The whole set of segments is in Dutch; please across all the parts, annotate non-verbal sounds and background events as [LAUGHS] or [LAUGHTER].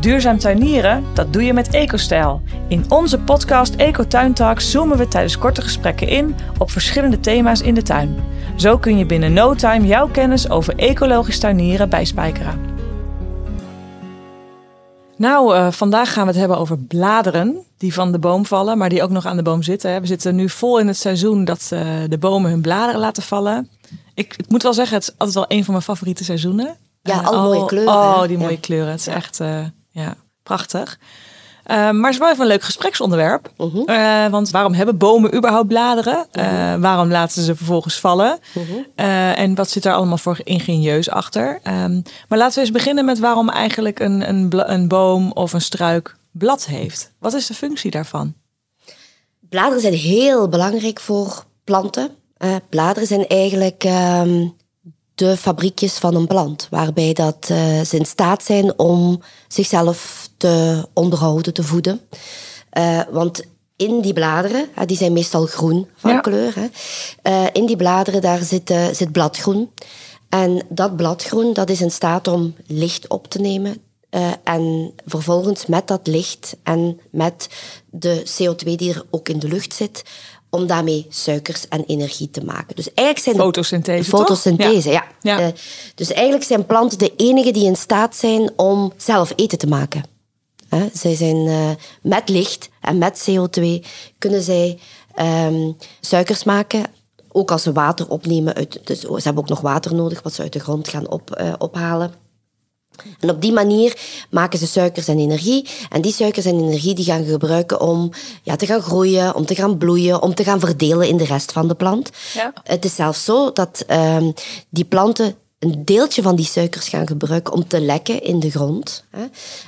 Duurzaam tuinieren, dat doe je met EcoStijl. In onze podcast Eco Tuin Talks zoomen we tijdens korte gesprekken in op verschillende thema's in de tuin. Zo kun je binnen no time jouw kennis over ecologisch tuinieren bijspijkeren. Nou, uh, vandaag gaan we het hebben over bladeren die van de boom vallen, maar die ook nog aan de boom zitten. We zitten nu vol in het seizoen dat uh, de bomen hun bladeren laten vallen. Ik, ik, moet wel zeggen, het is altijd wel een van mijn favoriete seizoenen. Ja, uh, al mooie kleuren. Oh, die mooie ja. kleuren. Het is ja. echt ja, prachtig. Uh, maar het is wel even een leuk gespreksonderwerp. Uh -huh. uh, want waarom hebben bomen überhaupt bladeren? -huh. waarom laten ze vervolgens vallen? -huh. en wat zit er allemaal voor ingenieus achter? Um, maar laten we eens beginnen met waarom eigenlijk een, een, een boom of een struik blad heeft. Wat is de functie daarvan? Bladeren zijn heel belangrijk voor planten. bladeren zijn eigenlijk um, de fabriekjes van een plant, waarbij dat, uh, ze in staat zijn om zichzelf te onderhouden, te voeden. Uh, want in die bladeren, die zijn meestal groen van ja. kleur, hè, uh, in die bladeren daar zit, zit bladgroen. En dat bladgroen dat is in staat om licht op te nemen. En vervolgens met dat licht en met de CO2 die er ook in de lucht zit, om daarmee suikers en energie te maken. Dus eigenlijk zijn fotosynthese. Fotosynthese, ja. ja. ja. Uh, dus eigenlijk zijn planten de enige die in staat zijn om zelf eten te maken. Uh, zij zijn met licht en met CO2 kunnen zij um, suikers maken. Ook als ze water opnemen uit. Dus ze hebben ook nog water nodig, wat ze uit de grond gaan op, ophalen. En op die manier maken ze suikers en energie. En die suikers en energie die gaan gebruiken om ja, te gaan groeien, om te gaan bloeien, om te gaan verdelen in de rest van de plant. Ja. Het is zelfs zo dat um, die planten een deeltje van die suikers gaan gebruiken om te lekken in de grond.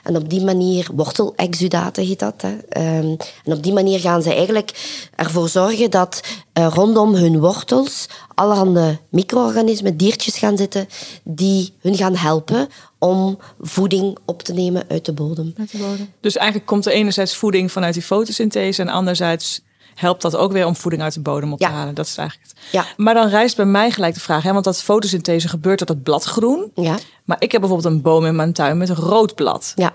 En op die manier, wortelexudaten heet dat. Um, en op die manier gaan ze eigenlijk ervoor zorgen dat uh, rondom hun wortels allerhande micro-organismen, diertjes gaan zitten, die hun gaan helpen om voeding op te nemen uit de bodem. Uit de bodem. Dus eigenlijk komt er enerzijds voeding vanuit die fotosynthese en anderzijds helpt dat ook weer om voeding uit de bodem op ja. te halen. Dat is eigenlijk het. Ja. Maar dan rijst bij mij gelijk de vraag, hè, want dat fotosynthese gebeurt tot het bladgroen. Ja. Maar ik heb bijvoorbeeld een boom in mijn tuin met een rood blad. Ja.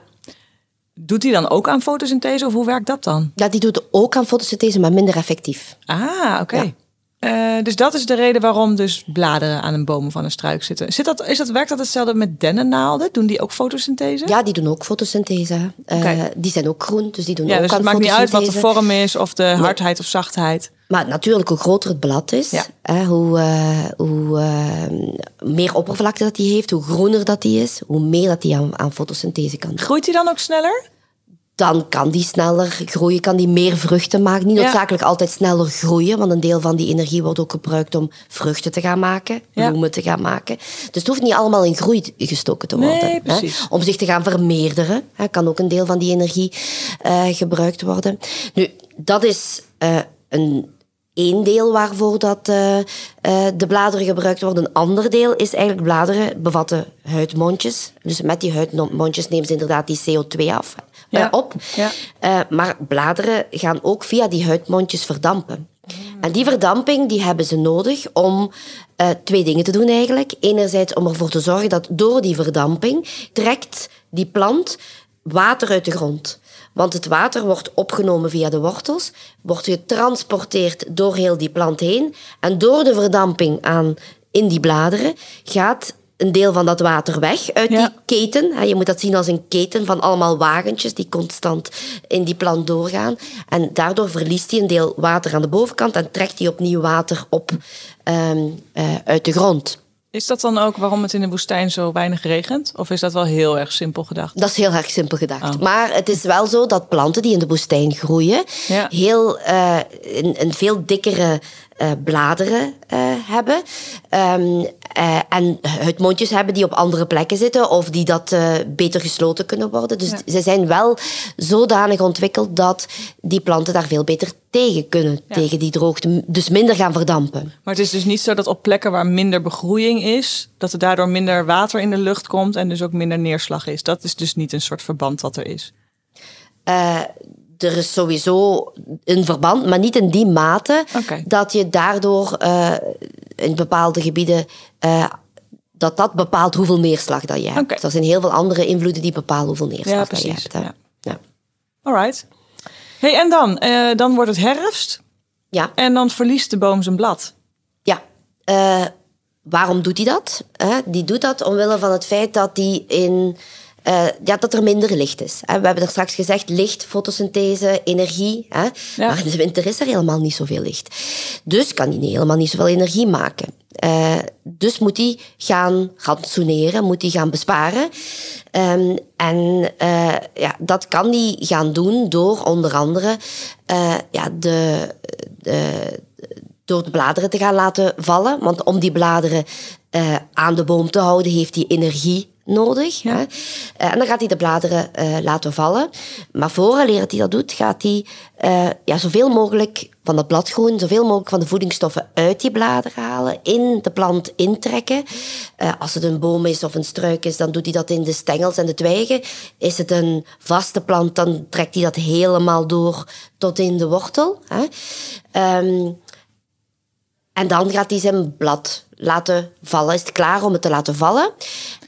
Doet die dan ook aan fotosynthese of hoe werkt dat dan? Ja, die doet ook aan fotosynthese, maar minder effectief. Ah, oké. Okay. Ja. Uh, dus dat is de reden waarom dus bladeren aan een boom van een struik zitten. Zit dat, is dat, werkt dat hetzelfde met dennennaalden? Doen die ook fotosynthese? Ja, die doen ook fotosynthese. Uh, okay. Die zijn ook groen, dus die doen ja, ook dus aan het maakt niet uit wat de vorm is of de hardheid of zachtheid. Maar natuurlijk, hoe groter het blad is, ja. hè, hoe, uh, hoe uh, meer oppervlakte dat die heeft, hoe groener dat die is, hoe meer dat die aan, aan fotosynthese kan doen. Groeit die dan ook sneller? Dan kan die sneller groeien, kan die meer vruchten maken. Niet noodzakelijk altijd sneller groeien, want een deel van die energie wordt ook gebruikt om vruchten te gaan maken, bloemen te gaan maken. Dus het hoeft niet allemaal in groei gestoken te worden. Nee, hè. Om zich te gaan vermeerderen, hè, kan ook een deel van die energie uh, gebruikt worden. Nu, dat is uh, een één deel waarvoor dat, uh, uh, de bladeren gebruikt worden. Een ander deel is eigenlijk bladeren bevatten huidmondjes. Dus met die huidmondjes nemen ze inderdaad die CO2 af, ja. op. Ja. maar bladeren gaan ook via die huidmondjes verdampen. En die verdamping die hebben ze nodig om twee dingen te doen eigenlijk. Enerzijds om ervoor te zorgen dat door die verdamping trekt die plant water uit de grond. Want het water wordt opgenomen via de wortels, wordt getransporteerd door heel die plant heen. En door de verdamping aan in die bladeren gaat een deel van dat water weg uit ja. die keten. Je moet dat zien als een keten van allemaal wagentjes die constant in die plant doorgaan. En daardoor verliest hij een deel water aan de bovenkant en trekt hij opnieuw water op um, uh, uit de grond. Is dat dan ook waarom het in de woestijn zo weinig regent? Of is dat wel heel erg simpel gedacht? Dat is heel erg simpel gedacht. Oh. Maar het is wel zo dat planten die in de woestijn groeien, ja. heel, uh, een, een, veel dikkere uh, bladeren uh, hebben. Um, en huidmondjes hebben die op andere plekken zitten of die dat beter gesloten kunnen worden. Dus ja. ze zijn wel zodanig ontwikkeld dat die planten daar veel beter tegen kunnen, ja. tegen die droogte. Dus minder gaan verdampen. Maar het is dus niet zo dat op plekken waar minder begroeiing is, dat er daardoor minder water in de lucht komt en dus ook minder neerslag is. Dat is dus niet een soort verband wat er is. Er is sowieso een verband, maar niet in die mate okay. dat je daardoor uh, in bepaalde gebieden uh, dat dat bepaalt hoeveel neerslag dat je hebt. Oké. Er zijn heel veel andere invloeden die bepalen hoeveel neerslag Ja, dat je hebt. hè. Ja. Ja. Alright. Hey, en dan? Eh, dan wordt het herfst ja. en dan verliest de boom zijn blad. Ja, eh, waarom doet hij dat? Die doet dat omwille van het feit dat, die in, eh, ja, dat er minder licht is. Hè? We hebben er straks gezegd, licht, fotosynthese, energie. Hè? Ja. Maar in de winter is er helemaal niet zoveel licht. Dus kan hij niet- helemaal niet zoveel energie maken. Eh, dus moet hij gaan rantsoeneren, moet hij gaan besparen. Ehm, en eh, ja, dat kan hij gaan doen door onder andere ja, de, de, door de bladeren te gaan laten vallen. Want om die bladeren aan de boom te houden, heeft hij energie nodig. Hè? Eh, en dan gaat hij de bladeren eh, laten vallen. Maar vooraleer hij dat doet, gaat hij eh, ja, zoveel mogelijk van dat bladgroen, zoveel mogelijk van de voedingsstoffen uit die bladeren halen, in de plant intrekken. Als het een boom is of een struik is, dan doet hij dat in de stengels en de twijgen. Is het een vaste plant, dan trekt hij dat helemaal door tot in de wortel. Hè? Ehm, en dan gaat hij zijn blad laten vallen. Is het klaar om het te laten vallen?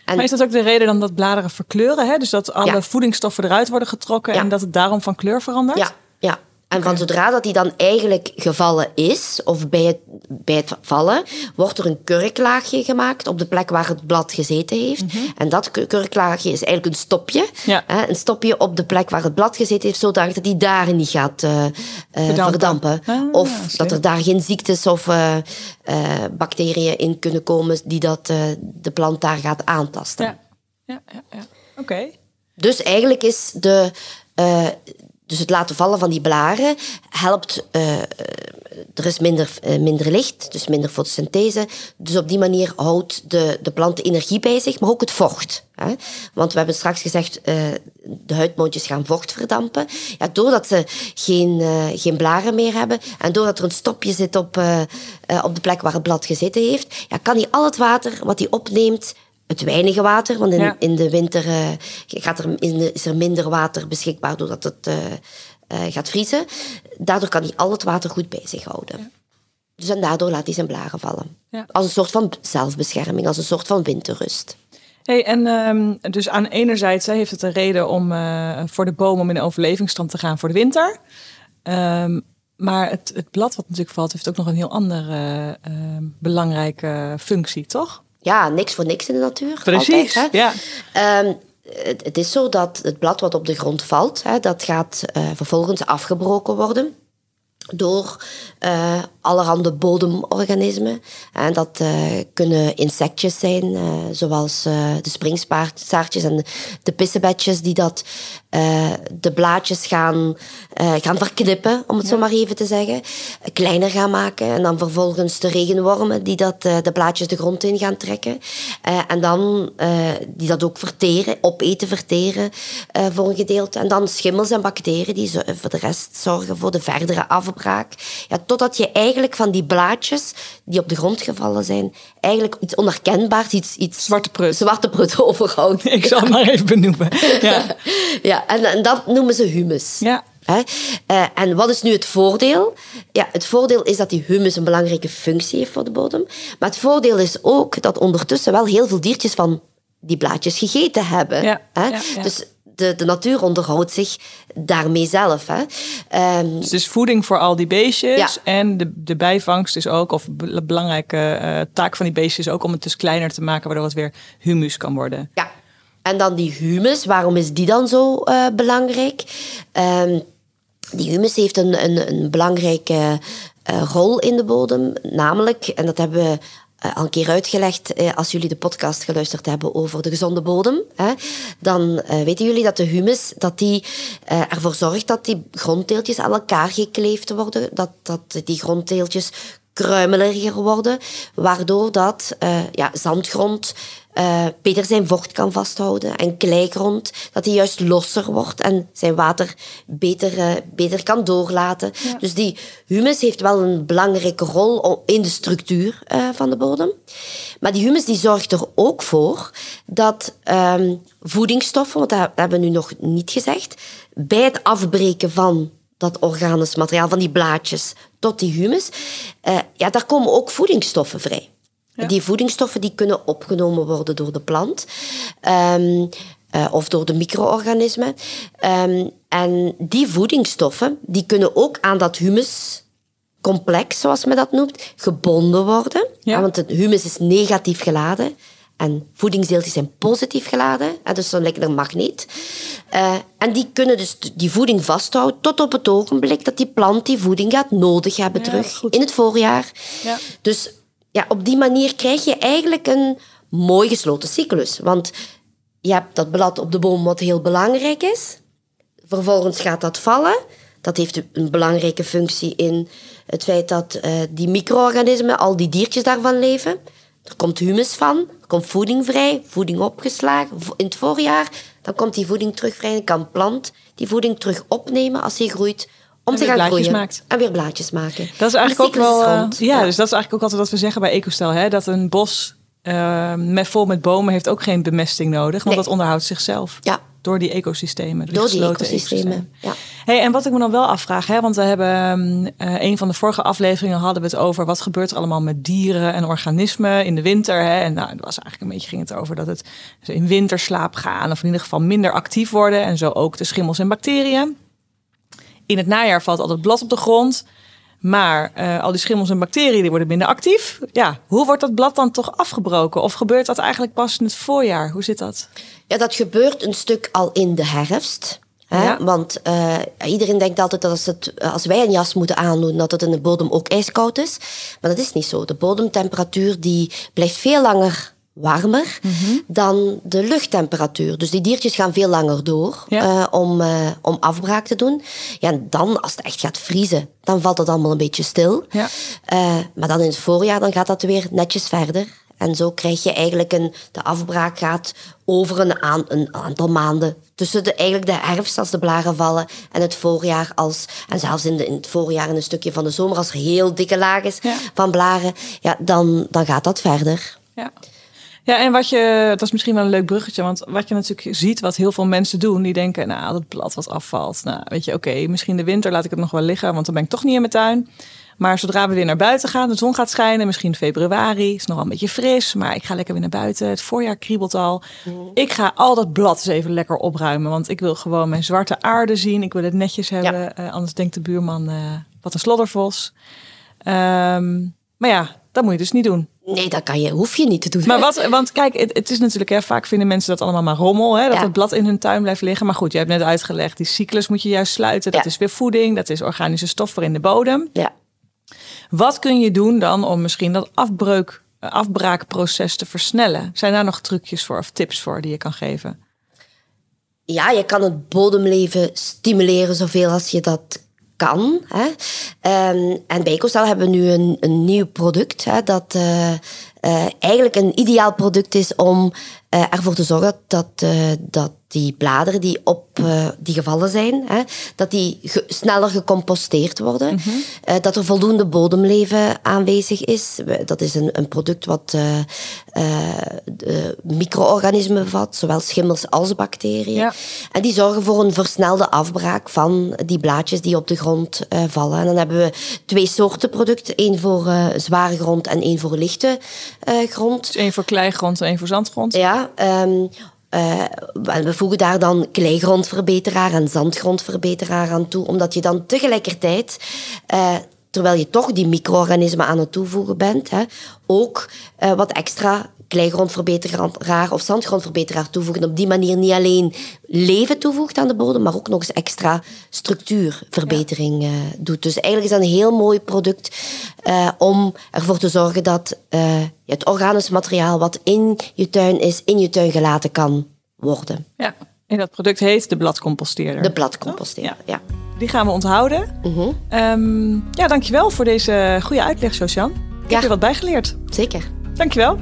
En Maar is dat ook de reden dan dat bladeren verkleuren? Hè? Dus dat alle Ja. voedingsstoffen eruit worden getrokken Ja. en dat het daarom van kleur verandert? Ja, ja. En van zodra dat die dan eigenlijk gevallen is, of bij het, bij het vallen, wordt er een kurklaagje gemaakt op de plek waar het blad gezeten heeft. En dat ku- kurklaagje is eigenlijk een stopje. Mhm. Ja. Hè, een stopje op de plek waar het blad gezeten heeft, zodanig dat die daar niet gaat eh, eh, Verdampen. verdampen. Ah, of dat er daar geen ziektes of eh, bacteriën in kunnen komen die dat, de plant daar gaat aantasten. Ja, ja, ja. ja. Oké. Dus eigenlijk is de, dus het laten vallen van die blaren helpt. eh, eh, er is minder, eh, minder licht, dus minder fotosynthese. Dus op die manier houdt de, de plant energie bij zich, maar ook het vocht. Hè? Want we hebben straks gezegd, eh, de huidmondjes gaan vocht verdampen. Ja, doordat ze geen, geen blaren meer hebben en doordat er een stopje zit op, op de plek waar het blad gezeten heeft, ja, kan hij al het water wat hij opneemt het weinige water, want in, Ja. in de winter eh, gaat er, de- is er minder water beschikbaar doordat het eh, eh, gaat vriezen. Daardoor kan hij al het water goed bij zich houden. Dus en daardoor laat hij zijn blaren vallen. Ja. Als een soort van zelfbescherming, als een soort van winterrust. Hey, en ehm, dus aan enerzijds hè, heeft het een reden om voor de boom om in overlevingsstand te gaan voor de winter. Ehm, maar het, het blad wat natuurlijk valt, heeft ook nog een heel andere ehm, belangrijke functie, toch? Ja, niks voor niks in de natuur. Precies, altijd, hè? ja. Ehm, het, het is zo dat het blad wat op de grond valt, hè, dat gaat eh, vervolgens afgebroken worden door eh, allerhande bodemorganismen. En dat eh, kunnen insectjes zijn, eh, zoals de springstaartjes en de pissebedjes, die dat, de blaadjes gaan, gaan verknippen, om het zo maar even te zeggen. Kleiner gaan maken. En dan vervolgens de regenwormen, die dat, de blaadjes de grond in gaan trekken. En dan die dat ook verteren, opeten, verteren voor een gedeelte. En dan schimmels en bacteriën, die voor de rest zorgen voor de verdere Ja, totdat je eigenlijk van die blaadjes die op de grond gevallen zijn, eigenlijk iets onherkenbaars, iets, iets Zwarte prut. zwarte prut [LAUGHS] overhoudt. Ik zal het maar even benoemen. Ja. [LAUGHS] Ja, en, en dat noemen ze humus. Ja. Hè? Eh, en wat is nu het voordeel? Ja, het voordeel is dat die humus een belangrijke functie heeft voor de bodem. Maar het voordeel is ook dat ondertussen wel heel veel diertjes van die blaadjes gegeten hebben. Ja, Hè? ja, ja. Dus de, de natuur onderhoudt zich daarmee zelf. Hè? Ehm, Dus het is voeding voor al die beestjes. Ja. En de, de bijvangst is ook, of een belangrijke eh, taak van die beestjes is ook om het dus kleiner te maken, waardoor het weer humus kan worden. Ja. En dan die humus, waarom is die dan zo eh, belangrijk? Ehm, die humus heeft een, een, een belangrijke eh, rol in de bodem, namelijk, en dat hebben we eh, al een keer uitgelegd eh, als jullie de podcast geluisterd hebben over de gezonde bodem, hè, dan eh, weten jullie dat de humus dat die, ervoor zorgt dat die gronddeeltjes aan elkaar gekleefd worden, dat, dat die gronddeeltjes kruimeliger worden, waardoor dat ja, zandgrond eh, beter zijn vocht kan vasthouden en kleigrond, dat die juist losser wordt en zijn water beter, eh, beter kan doorlaten. Dus die humus heeft wel een belangrijke rol in de structuur eh, van de bodem. Maar die humus die zorgt er ook voor dat ehm, voedingsstoffen, want dat hebben we nu nog niet gezegd, bij het afbreken van dat organisch materiaal, van die blaadjes tot die humus, eh, ja, daar komen ook voedingsstoffen vrij. Die voedingsstoffen die kunnen opgenomen worden door de plant. Ehm, eh, of door de micro-organismen. Ehm, en die voedingsstoffen die kunnen ook aan dat humuscomplex, zoals men dat noemt, gebonden worden. Ja. want het humus is negatief geladen. En voedingsdeeltjes zijn positief geladen, en dus dan lijkt een magneet. Uh, en die kunnen dus die voeding vasthouden tot op het ogenblik dat die plant die voeding gaat nodig hebben terug in het voorjaar. Ja. Dus ja, op die manier krijg je eigenlijk een mooi gesloten cyclus. Want je hebt dat blad op de boom wat heel belangrijk is. Vervolgens gaat dat vallen. Dat heeft een belangrijke functie in het feit dat uh, die micro-organismen, al die diertjes daarvan leven. Er komt humus van, er komt voeding vrij, voeding opgeslagen in het voorjaar. Dan komt die voeding terug vrij en kan plant die voeding terug opnemen als hij groeit om te gaan groeien. Maakt. En weer blaadjes maken. Dat is eigenlijk ook wel. Uh, ja, dus dat is eigenlijk ook altijd wat we zeggen bij EcoStel. Hè? Dat een bos uh, met, vol met bomen heeft ook geen bemesting nodig. Want dat onderhoudt zichzelf. Ja. Door die ecosystemen. Door, door die ecosystemen. Ja. Hey, en wat ik me dan wel afvraag, hè, want we hebben uh, een van de vorige afleveringen hadden we het over wat gebeurt er allemaal met dieren en organismen in de winter. Hè? En nou, het was eigenlijk een beetje ging het over dat het in winterslaap gaan, of in ieder geval minder actief worden. En zo ook de schimmels en bacteriën. In het najaar valt altijd blad op de grond. Maar uh, al die schimmels en bacteriën die worden minder actief. Ja, hoe wordt dat blad dan toch afgebroken? Of gebeurt dat eigenlijk pas in het voorjaar? Hoe zit dat? Ja, dat gebeurt een stuk al in de herfst. Hè? Want uh, iedereen denkt altijd dat als, het, als wij een jas moeten aandoen, dat het in de bodem ook ijskoud is. Maar dat is niet zo. De bodemtemperatuur die blijft veel langer warmer mhm. dan de luchttemperatuur. Dus die diertjes gaan veel langer door uh, om, uh, om afbraak te doen. Ja, en dan, als het echt gaat vriezen, dan valt het allemaal een beetje stil. Ja. Uh, maar dan in het voorjaar, dan gaat dat weer netjes verder. En zo krijg je eigenlijk een... De afbraak gaat over een, aan, een aantal maanden. Tussen de, eigenlijk de herfst, als de blaren vallen, en het voorjaar als... En zelfs in, de, in het voorjaar en een stukje van de zomer, als er heel dikke laag is van blaren, ja, dan, dan gaat dat verder. Ja. Ja, en wat je, dat is misschien wel een leuk bruggetje, want wat je natuurlijk ziet, wat heel veel mensen doen, die denken, nou, dat blad wat afvalt. Nou, weet je, oké, misschien de winter laat ik het nog wel liggen, want dan ben ik toch niet in mijn tuin. Maar zodra we weer naar buiten gaan, de zon gaat schijnen, misschien februari, is nog wel een beetje fris, maar ik ga lekker weer naar buiten. Het voorjaar kriebelt al. Mhm. Ik ga al dat blad eens even lekker opruimen, want ik wil gewoon mijn zwarte aarde zien. Ik wil het netjes hebben, uh, anders denkt de buurman, uh, wat een sloddervos. Um, maar ja, dat moet je dus niet doen. Nee, dat kan je, hoef je niet te doen. Maar wat, want kijk, het, het is natuurlijk, hè, vaak vinden mensen dat allemaal maar rommel, hè, dat het blad in hun tuin blijft liggen. Maar goed, je hebt net uitgelegd, die cyclus moet je juist sluiten. Dat is weer voeding, dat is organische stof voor in de bodem. Ja. Wat kun je doen dan om misschien dat afbreuk, eh, afbraakproces te versnellen? Zijn daar nog trucjes voor of tips voor die je kan geven? Ja, je kan het bodemleven stimuleren zoveel als je dat kan. Hè. Um, en bij hebben we nu een, een nieuw product hè, dat uh, uh, eigenlijk een ideaal product is om uh, ervoor te zorgen dat, dat die bladeren die op die gevallen zijn, hè, dat die sneller gecomposteerd worden. Mm -hmm. dat er voldoende bodemleven aanwezig is. Dat is een, een product wat micro-organismen bevat, zowel schimmels als bacteriën. Ja. En die zorgen voor een versnelde afbraak van die blaadjes die op de grond vallen. En dan hebben we twee soorten producten. één voor zware grond en één voor lichte grond. Dus één voor kleigrond en één voor zandgrond? Ja, um, uh, we voegen daar dan kleigrondverbeteraar en zandgrondverbeteraar aan toe, omdat je dan tegelijkertijd, uh, terwijl je toch die micro-organismen aan het toevoegen bent, hè, ook uh, wat extra kleigrondverbeteraar of zandgrondverbeteraar toevoegen. Op die manier niet alleen leven toevoegt aan de bodem, maar ook nog eens extra structuurverbetering ja. uh, doet. Dus eigenlijk is dat een heel mooi product uh, om ervoor te zorgen dat het organisch materiaal wat in je tuin is, in je tuin gelaten kan worden. Ja, en dat product heet de bladcomposteerder. De bladcomposteerder, oh, ja. Die gaan we onthouden. Uh -huh. um, ja, dankjewel voor deze goede uitleg, Sosjan. Ik ja. heb er wat bijgeleerd. Zeker. Dankjewel.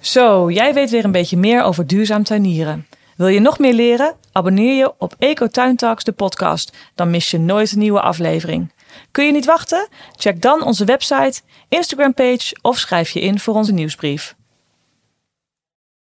Zo, jij weet weer een beetje meer over duurzaam tuinieren. Wil je nog meer leren? Abonneer je op Eco Talks, de podcast. Dan mis je nooit een nieuwe aflevering. Kun je niet wachten? Check dan onze website, Instagram page of schrijf je in voor onze nieuwsbrief.